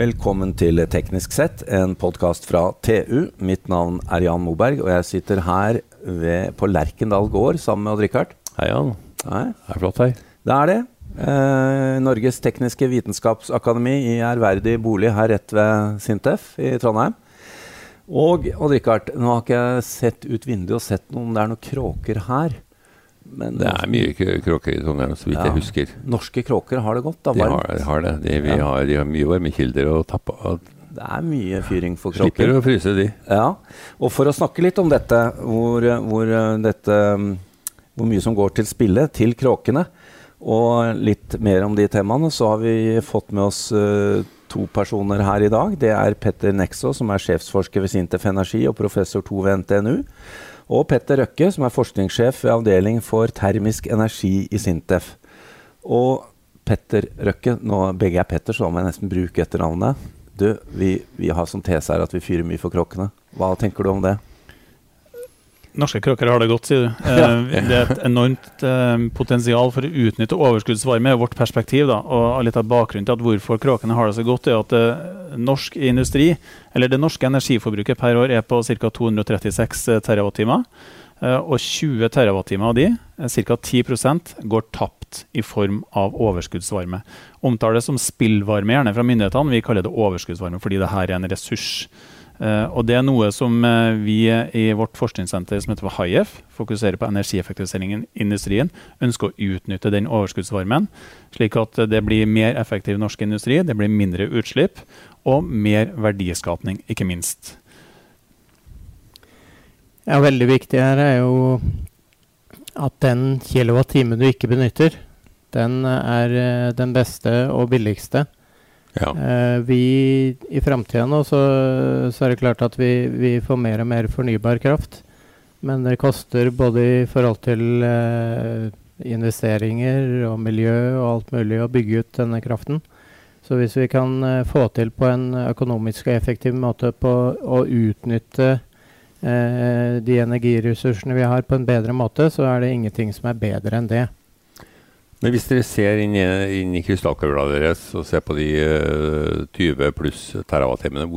Velkommen til Teknisk sett, en podkast fra TU. Mitt navn er Jan Moberg, og jeg sitter her ved, på Lerkendal gård sammen med Odd-Rikard. Hei, Jan. Hei. Det er flott her. Det er det. Eh, Norges tekniske vitenskapsakademi i ærverdig bolig her rett ved Sintef i Trondheim. Og Odd-Rikard, nå har ikke jeg sett ut vinduet og sett om det er noen kråker her. Men det er mye kråker i Trondheim, så vidt ja. jeg husker. Norske kråker har det godt? da, De har, har det. De, vi ja. har, de har mye varmekilder av. Det er mye fyring for kråker. Slipper å fryse, de. Ja. Og for å snakke litt om dette, hvor, hvor, dette, hvor mye som går til spille til kråkene, og litt mer om de temaene, så har vi fått med oss uh, to personer her i dag. Det er Petter Nexo, som er sjefsforsker ved Sintef Energi og professor 2 ved NTNU. Og Petter Røkke, som er forskningssjef ved avdeling for termisk energi i Sintef. Og Petter Røkke, nå begge er Petter, så må jeg nesten bruke etternavnet. Du, vi, vi har som tese her at vi fyrer mye for kråkene. Hva tenker du om det? Norske kråker har det godt, sier du. Eh, det er et enormt eh, potensial for å utnytte overskuddsvarme, i vårt perspektiv. Da. Og litt av bakgrunnen til at hvorfor kråkene har det så godt, er at eh, norsk industri, eller det norske energiforbruket per år er på ca. 236 TWh. Og 20 TWh av de, ca. 10% går tapt i form av overskuddsvarme. Omtales som spillvarme gjerne fra myndighetene. Vi kaller det overskuddsvarme fordi det her er en ressurs. Uh, og Det er noe som uh, vi i vårt forskningssenter som heter HIEF, fokuserer på energieffektiviseringen i industrien, ønsker å utnytte den overskuddsvarmen, slik at det blir mer effektiv norsk industri, det blir mindre utslipp og mer verdiskapning, ikke minst. Ja, Veldig viktig her er jo at den kilowattimen du ikke benytter, den er uh, den beste og billigste. Ja. Eh, vi, I framtida nå så, så, er det klart at vi, vi, får mer og mer fornybar kraft. Men det koster både i forhold til eh, investeringer og miljø og alt mulig å bygge ut denne kraften. Så hvis vi kan eh, få til på en økonomisk og effektiv måte på å utnytte eh, de energiressursene vi har på en bedre måte, så er det ingenting som er bedre enn det. Men hvis dere ser inn i, inn i krystallkula deres og ser på de uh, eh, 20 pluss terawatt-timene,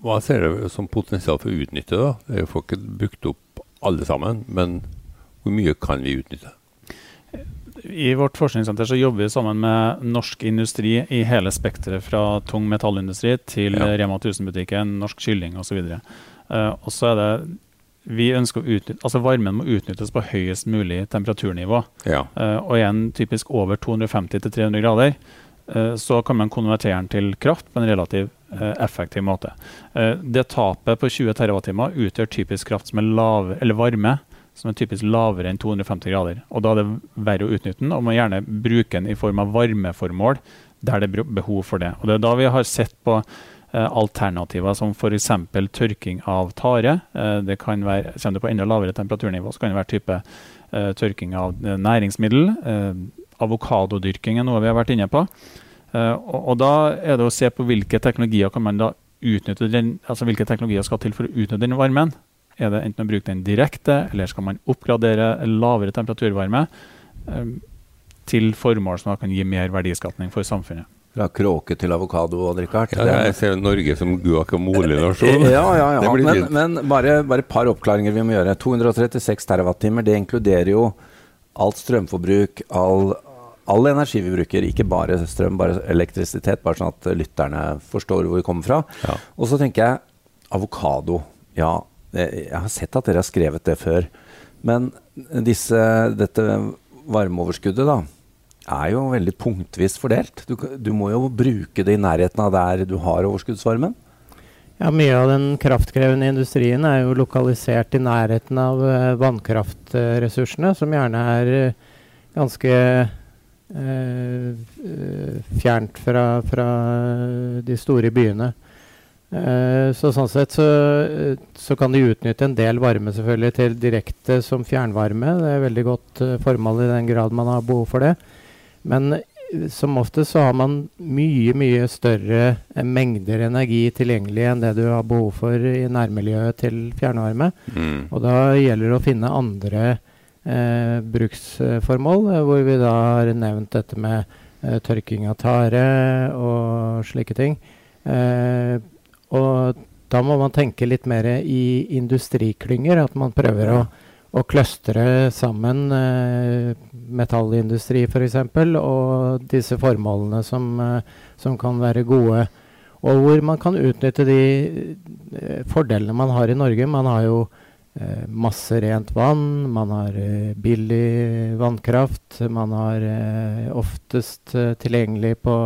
hva ser dere som potensial for å utnytte? da? Det får ikke brukt opp alle sammen, men hvor mye kan vi utnytte? I vårt forskningssenter så jobber vi sammen med norsk industri i hele spekteret, fra tung metallindustri til ja. Rema 1000-butikken, norsk kylling osv. Eh, og så er det vi ønsker å utnytte, altså Varmen må utnyttes på høyest mulig temperaturnivå. Ja. Uh, og igjen typisk over 250-300 grader. Uh, så kan man konvertere den til kraft på en relativt uh, effektiv måte. det tapet på 20 TWh utgjør typisk kraft som er lav, eller varme som er typisk lavere enn 250 grader. Og Da er det verre å utnytte den, og man gjerne bruke den i form av varmeformål der det er behov for det. Og Det er da vi har sett på Eh, alternativer som f.eks. tørking av tare. Eh, det kan være, Kommer det på enda lavere temperaturnivå, så kan det være type uh, tørking av næringsmiddel. Avokadodyrking er noe vi har vært inne på. Og, Da er det å se på hvilke teknologier kan man da utnytte den, altså hvilke teknologier skal til for å utnytte den varmen. Er det enten å bruke den direkte, eller skal man oppgradere lavere temperaturvarme til formål som kan gi mer verdiskapning for samfunnet? Fra kråke til avokado og Richard. Ja, jeg ser Norge som guacamole-nasjon. Ja, ja, ja. Men, men, bare, bare et par oppklaringer vi må gjøre. 236 TWh, det inkluderer jo alt strømforbruk, all, all, energi vi bruker. Ikke bare strøm, bare elektrisitet. Bare sånn at lytterne forstår hvor vi kommer fra. Ja. Og så tenker jeg avokado. Ja, jeg har sett at dere har skrevet det før. Men disse, dette varmeoverskuddet, da er jo veldig punktvis fordelt. Du, du, må jo bruke det i nærheten av der du har overskuddsvarmen. Ja, Mye av den kraftkrevende industrien er jo lokalisert i nærheten av uh, vannkraftressursene, som gjerne er uh, ganske uh, fjernt fra, fra, de store byene. så sånn sett så, så, kan de utnytte en del varme selvfølgelig til direkte som fjernvarme. Det er veldig godt formål i den grad man har behov for det. Men eh, som oftest så har man mye, mye større eh, mengder energi tilgjengelig enn det du har behov for i nærmiljøet til fjernvarme. Mm. Og da gjelder det å finne andre eh, bruksformål, eh, hvor vi da har nevnt dette med tørking av tare og slike ting. og da må man tenke litt mer i industriklynger. At man prøver å, å clustre sammen eh, metallindustri f.eks. og disse formålene som, eh, som, kan være gode. Og hvor man kan utnytte de eh, fordelene man har i Norge. Man har jo eh, masse rent vann, man har eh, billig vannkraft. Man har eh, oftest tilgjengelig på,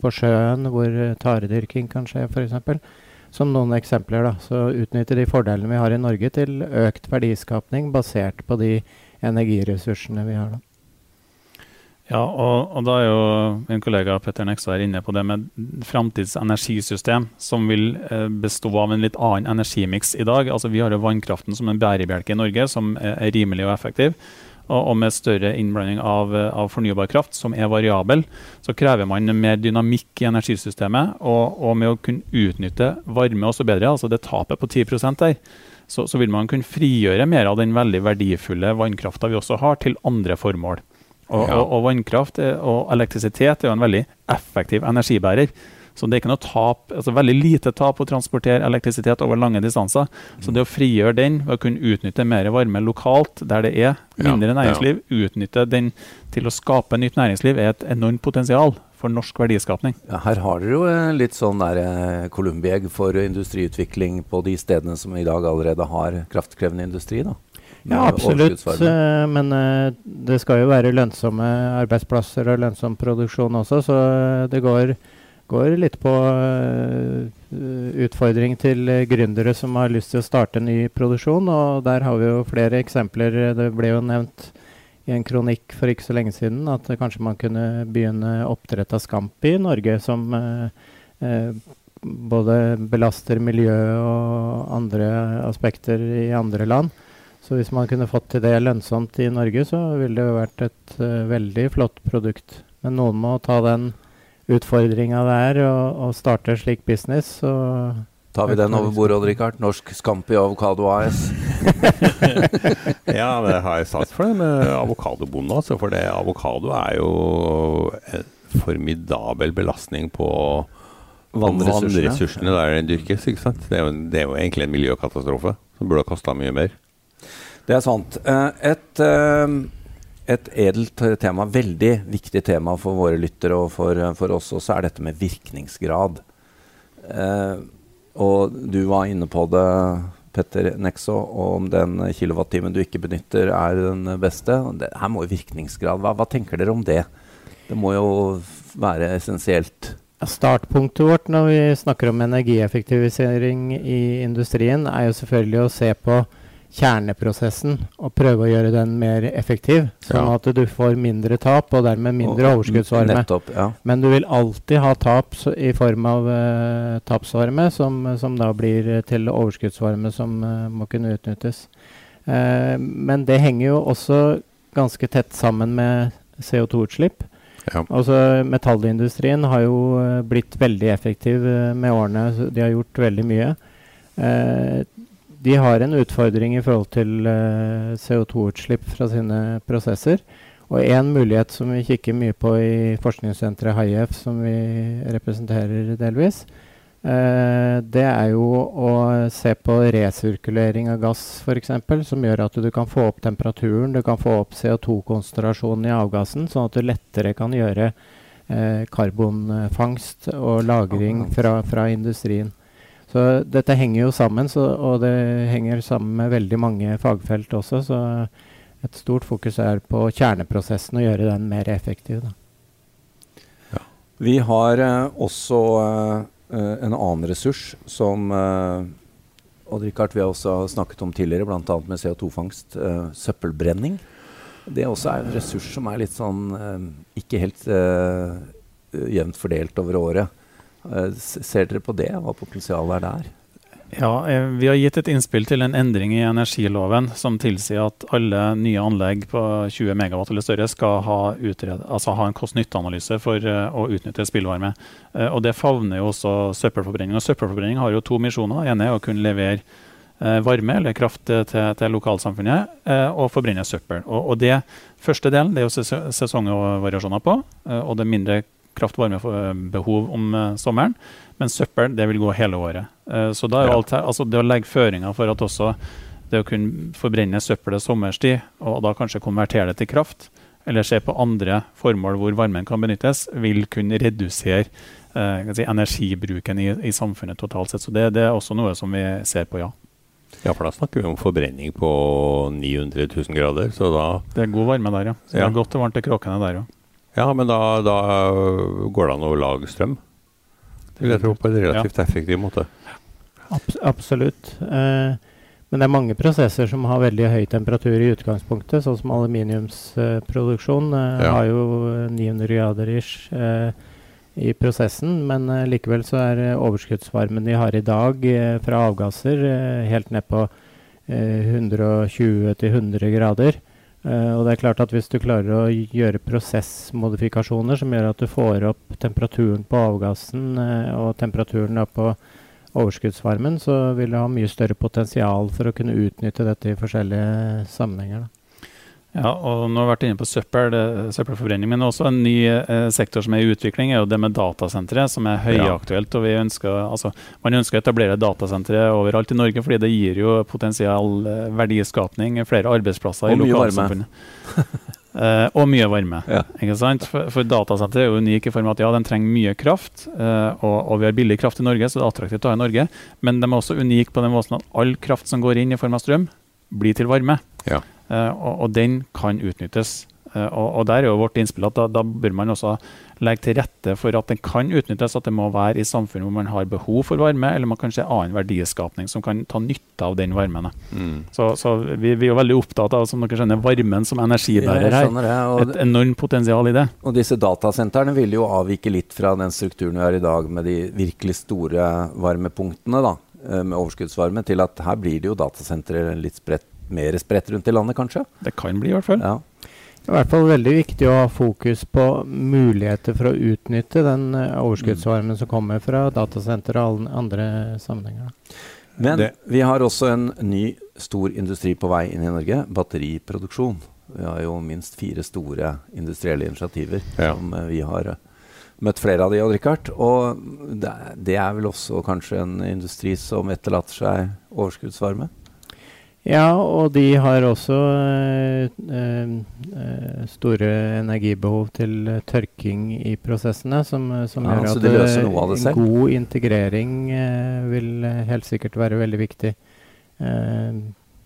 på sjøen hvor taredyrking kan skje f.eks som noen eksempler. Da. Så utnytter de fordelene vi har i Norge til økt verdiskapning basert på de energiressursene vi har. da. Ja, og, og, da er jo min kollega Petter Nekstad inne på det med framtids energisystem, som vil eh, bestå av en litt annen energimiks i dag. Altså Vi har jo vannkraften som en bærebjelke i Norge, som er rimelig og effektiv og, og med større innblanding av, av, fornybar kraft, som er variabel, så krever man mer dynamikk i energisystemet. Og, og med å kunne utnytte varme også bedre, altså det tapet på 10 der, så, så, vil man kunne frigjøre mer av den veldig verdifulle vannkrafta vi også har, til andre formål. Og, ja. og, vannkraft og elektrisitet er jo en veldig effektiv energibærer. Så det er ikke noe tap, altså veldig lite tap å transportere elektrisitet over lange distanser. Så det å frigjøre den ved å kunne utnytte mer varme lokalt der det er mindre næringsliv, utnytte den til å skape nytt næringsliv, er et enormt potensial for norsk verdiskapning. Ja, her har dere jo eh, litt sånn der eh, Columbi egg for industriutvikling på de stedene som i dag allerede har kraftkrevende industri. da. Ja, absolutt. Uh, men det skal jo være lønnsomme arbeidsplasser og lønnsom produksjon også, så det går går litt på uh, utfordring til gründere som har lyst til å starte ny produksjon. Og der har vi jo flere eksempler. Det ble jo nevnt i en kronikk for ikke så lenge siden at kanskje man kunne begynne oppdrett av scampi i Norge, som uh, uh, både belaster miljø og andre aspekter i andre land. Så hvis man kunne fått til det lønnsomt i Norge, så ville det vært et veldig flott produkt. Men noen må ta den utfordringa det er å, å starte slik business. Så Tar vi den over bordet, Odd Rikard? Norsk Scampi Avokado AS? ja, det har jeg sagt for det med avokadobonde. Altså, for det avokado er jo en formidabel belastning på vannressursene, vannressursene der den dyrkes. ikke sant? Det er, jo, det er jo egentlig en miljøkatastrofe som burde ha kosta mye mer. Det er sant. Et, et uh, et edelt tema, veldig viktig tema for våre lyttere og for, for oss også, er dette med virkningsgrad. Eh, og du var inne på det, Petter Nexo, om den kilowattimen du ikke benytter, er den beste. Det, her må jo virkningsgrad hva, hva tenker dere om det? Det må jo være essensielt. Startpunktet vårt når vi snakker om energieffektivisering i industrien, er jo selvfølgelig å se på kjerneprosessen og prøve å gjøre den mer effektiv. Sånn ja. at du får mindre tap og dermed mindre og, overskuddsvarme. Nettopp, ja. Men du vil alltid ha tap i form av uh, tapsvarme, som, som, da blir til overskuddsvarme som uh, må kunne utnyttes. Uh, men det henger jo også ganske tett sammen med CO2-utslipp. Ja. Altså, metallindustrien har jo blitt veldig effektiv med årene. De har gjort veldig mye. Eh, de har en utfordring i forhold til uh, eh, CO2-utslipp fra sine prosesser. Og én mulighet som vi kikker mye på i forskningssenteret HIF, som vi representerer delvis, uh, det er jo å se på resirkulering av gass, f.eks., som gjør at du kan få opp temperaturen, du kan få opp CO2-konsentrasjonen i avgassen, sånn at du lettere kan gjøre uh, karbonfangst og -lagring fra, fra industrien. Så dette henger jo sammen, så, og det henger sammen med veldig mange fagfelt også. Så et stort fokus er på kjerneprosessen og gjøre den mer effektiv. Ja. Vi har eh, også eh, en annen ressurs som eh, Odd Rikard, vi har også snakket om tidligere, bl.a. med CO2-fangst. Eh, søppelbrenning. Det også er en ressurs som er litt sånn ikke helt jevnt fordelt over året. Eh, ser dere på det, hva potensialet er der? Ja, eh, Vi har gitt et innspill til en endring i energiloven som tilsier at alle nye anlegg på 20 megawatt eller større skal ha, utred, altså ha en kost-nytte-analyse for uh, å utnytte spillvarme. Og Det favner jo også søppelforbrenning. Og Søppelforbrenning har jo to misjoner. Den ene er å kunne levere varme eller kraft til, til lokalsamfunnet og forbrenne søppel. Og, og det første delen det er jo sesongvariasjoner på, og det er mindre kraft-varmebehov om uh, sommeren. Men søppel det vil gå hele året. Uh, så da er jo alt her, altså det å legge føringer for at også det å kunne forbrenne søppelet sommerstid, og da kanskje konvertere det til kraft, eller se på andre formål hvor varmen kan benyttes, vil kunne redusere uh, si, energibruken i, i, samfunnet totalt sett. Så det, det, er også noe som vi ser på, ja. Ja, for da snakker vi om forbrenning på 900 000 grader, så da Det er god varme der, ja. Så ja. det er godt og varmt til kråkene der òg. Ja, men da, da, går det an å lage strøm? Det vil jeg tro på en relativt ja. effektiv måte. Abs absolutt. Eh, men det er mange prosesser som har veldig høy temperatur i utgangspunktet, sånn som aluminiumsproduksjon eh, ja. har jo 900 grader ish eh, i prosessen. Men eh, likevel så er eh, overskuddsvarmen vi har i dag eh, fra avgasser helt ned på 120-100 grader. Uh, og det er klart at Hvis du klarer å gjøre prosessmodifikasjoner som gjør at du får opp temperaturen på avgassen uh, og temperaturen på overskuddsvarmen, så vil du ha mye større potensial for å kunne utnytte dette i forskjellige sammenhenger. Da. Ja, og nå har vi vært inne på søppel, søppelforbrenning, men også en ny eh, sektor som er i utvikling, er jo det med datasentre, som er høyaktuelt. og vi ønsker, altså, Man ønsker å etablere datasentre overalt i Norge, fordi det gir jo potensial eh, verdiskapning, flere arbeidsplasser og i lokalsamfunnet. eh, og mye varme. Ja. ikke sant? For, for datasenter er jo unike i form av at ja, de trenger mye kraft, eh, og, og, vi har billig kraft i Norge, så det er attraktivt å ha i Norge. Men de er også unike på den måten at all kraft som går inn i form av strøm, blir til varme. Ja. Eh, og, og, den kan utnyttes. Uh, og, og, Der er jo vårt innspill at da, da, bør man også legge til rette for at den kan utnyttes. At det må være i samfunn hvor man har behov for varme, eller man kan se annen verdiskapning som kan ta nytte av den varmen. Mm. Så, så vi, vi, er veldig opptatt av som dere skjønner, varmen som energibærer her. Det, Et enormt potensial i det. Og disse datasentrene vil jo avvike litt fra den strukturen vi har i dag med de virkelig store varmepunktene. da eh, med overskuddsvarme, til at her blir det jo datasentre litt spredt mer spredt rundt i landet, kanskje? Det kan bli, i hvert fall. Ja. Det er i hvert fall veldig viktig å ha fokus på muligheter for å utnytte den uh, overskuddsvarmen som kommer fra datasenter og andre sammenhenger. Men det. vi har også en ny stor industri på vei inn i Norge. Batteriproduksjon. Vi har jo minst fire store industrielle initiativer ja. som uh, vi har uh, møtt flere av de, Odd Rikard. Og det, det, er vel også kanskje en industri som etterlater seg overskuddsvarme? Ja, og de har også øh, øh, store energibehov til tørking i prosessene, som, som ja, gjør at en god integrering øh, vil helt sikkert være veldig viktig.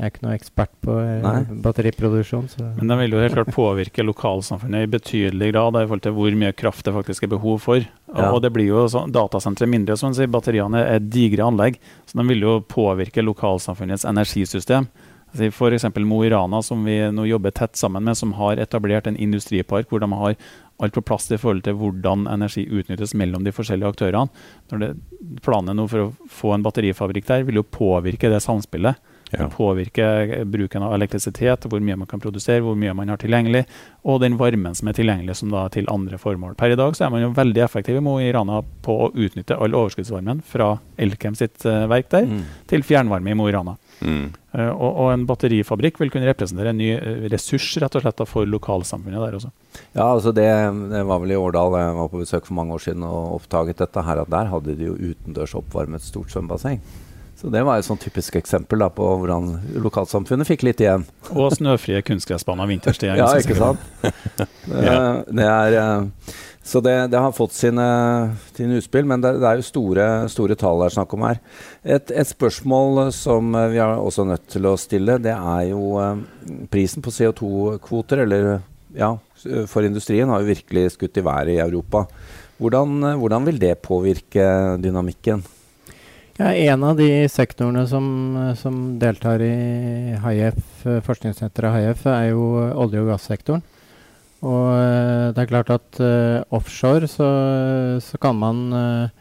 Jeg er ikke noe ekspert på Nei. batteriproduksjon. Så. Men den vil jo helt klart påvirke lokalsamfunnet i betydelig grad i forhold til hvor mye kraft det faktisk er behov for. Ja. Og det blir jo sånn, Datasentre mindre, sånn, så batteriene er digre anlegg. Så de vil jo påvirke lokalsamfunnets energisystem. Altså F.eks. Mo i Rana, som vi nå jobber tett sammen med, som har etablert en industripark hvor de har alt på plass i forhold til hvordan energi utnyttes mellom de forskjellige aktørene. Når det, Planen nå for å få en batterifabrikk der vil jo påvirke det samspillet. Ja. påvirker bruken av elektrisitet, hvor mye man kan produsere, hvor mye man har tilgjengelig, og den varmen som er tilgjengelig som da til andre formål. Per i dag så er man jo veldig effektiv i Mo i Rana på å utnytte all overskuddsvarmen fra Elkem sitt uh, verk der mm. til fjernvarme i Mo i Rana. Mm. Uh, og, og, en batterifabrikk vil kunne representere en ny uh, ressurs rett og slett for lokalsamfunnet der også. Ja, altså det, det, var vel i Årdal jeg var på besøk for mange år siden og oppdaget dette her, at der hadde de jo utendørs oppvarmet stort svømmebasseng. Så det var et sånn typisk eksempel da, på hvordan lokalsamfunnet fikk litt igjen. Og snøfrie kunstgressbaner vinterstid. ja, ikke sant. Det, det er, eh, så det, det, har fått sine, sine utspill, men det, det, er jo store, store tall det er snakk om her. Et, et, spørsmål som vi er også nødt til å stille, det er jo eh, prisen på CO2-kvoter. Eller ja, for industrien har jo virkelig skutt i været i Europa. Hvordan, hvordan vil det påvirke dynamikken? Ja, en av de sektorene som, som deltar i HIF, forskningssenteret HIF, er jo olje- og gassektoren. Og uh, det er klart at uh, offshore så, så, kan man uh,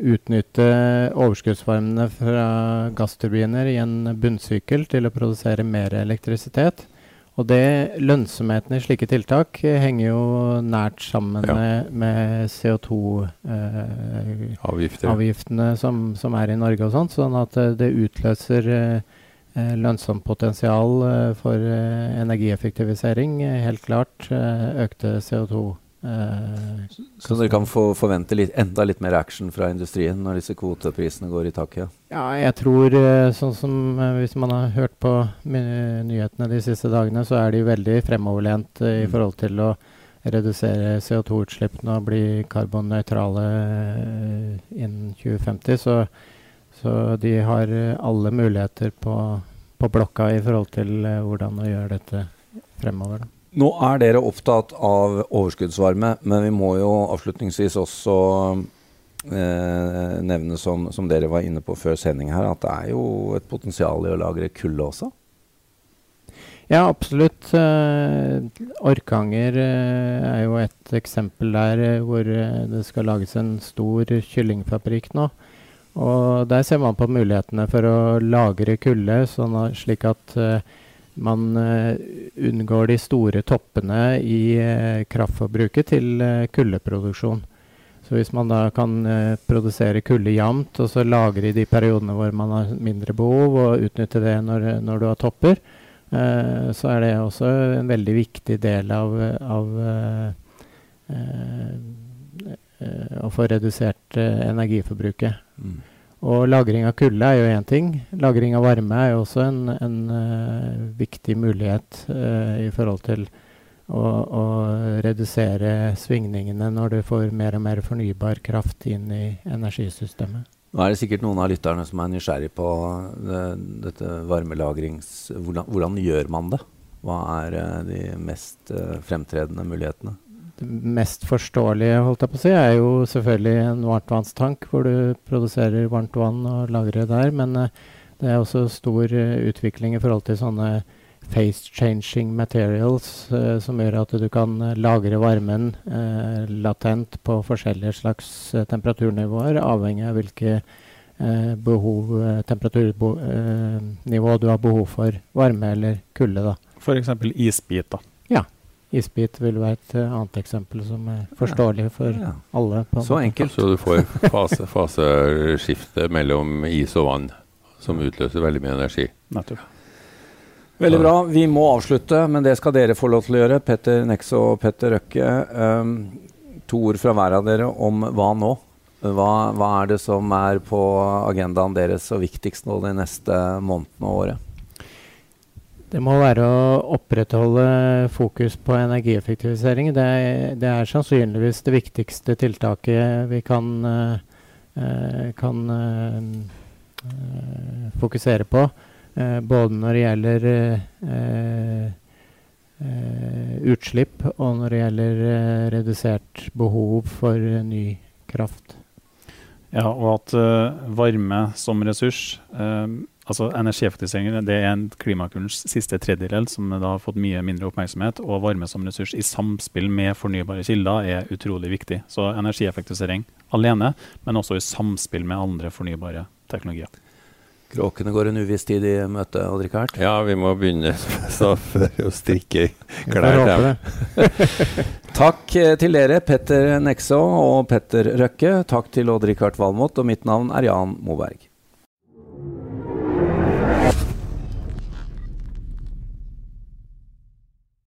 utnytte overskuddsvarmene fra gassturbiner i en bunnsykkel til å produsere mer elektrisitet. Og det, lønnsomheten i slike tiltak eh, henger jo nært sammen ja. med, med CO2-avgiftene eh, som, som, er i Norge og sånt, sånn at eh, det utløser eh, eh lønnsomt potensial for energieffektivisering. Helt klart økte CO2 Eh, Så dere kan få forvente litt, enda litt mer action fra industrien når disse kvoteprisene går i taket? Ja, jeg tror eh, sånn som eh, Hvis man har hørt på nyhetene de siste dagene, så er de veldig fremoverlent eh, i Mm. forhold til å redusere CO2-utslippene og bli karbonnøytrale eh, innen 2050. Så, så de har eh, alle muligheter på, på blokka i forhold til eh, hvordan å gjøre dette fremover. da. Nå er dere opptatt av overskuddsvarme, men vi må jo avslutningsvis også eh, nevne, som, som dere var inne på før sending her, at det er jo et potensial i å lagre kulde også? Ja, absolutt. Eh, Orkanger eh, er jo et eksempel der eh, hvor det skal lages en stor kyllingfabrikk nå. Og der ser man på mulighetene for å lagre kulde, sånn slik at eh, man eh, unngår de store toppene i eh, kraftforbruket til eh, kuldeproduksjon. Så hvis man da kan produsere kulde jevnt, og så lagre i de periodene hvor man har mindre behov, og utnytte det når, når du har topper, så er det også en veldig viktig del av, av å få redusert energiforbruket. Mm. Og lagring av kulde er jo én ting. Lagring av varme er jo også en, en uh, viktig mulighet uh, i forhold til å, å redusere svingningene når du får mer og mer fornybar kraft inn i energisystemet. Nå er det sikkert noen av lytterne som er nysgjerrig på det, dette varmelagrings... Hvordan, hvordan gjør man det? Hva er eh, de mest eh, fremtredende mulighetene? Det mest forståelige holdt jeg på å si, er jo selvfølgelig en varmtvannstank, hvor du produserer varmt vann og lagrer der. Men eh, det er også stor eh, utvikling i forhold til sånne face-changing materials, eh, som gjør at du kan lagre varmen latent på forskjellige slags temperaturnivåer, avhengig av hvilke eh, behov, eh, temperaturnivå du har behov for varme eller kulde. F.eks. isbit. Isbit vil være et eh, annet eksempel som er forståelig for Ja. alle. på Så enkelt. Så du får fase, faseskifte mellom is og vann, som utløser veldig mye energi. Nettopp. Veldig bra. Vi må avslutte, men det skal dere få lov til å gjøre. Petter Nex og Petter Røkke. Um, to ord fra hver av dere om hva nå? Hva, hva er det som er på agendaen deres og viktigst nå de neste månedene og året? Det må være å opprettholde fokus på energieffektivisering. Det det er sannsynligvis det viktigste tiltaket vi kan, eh, kan eh, fokusere på. Eh, både når det gjelder eh, eh, utslipp, og når det gjelder eh, redusert behov for ny kraft. Ja, og at varme som ressurs altså Energieffektivisering det er en klimakurens siste tredjedel som da har fått mye mindre oppmerksomhet. Og varme som ressurs i samspill med fornybare kilder er utrolig viktig. Så energieffektivisering alene, men også i samspill med andre fornybare teknologier. Kråkene går en uviss tid i møte, Odd-Rikard. Ja, vi må begynne så før å strikke klær. Takk eh, til dere, Petter Nexo og Petter Røkke. Takk til Odd-Rikard Valmot, og mitt navn er Jan Moberg.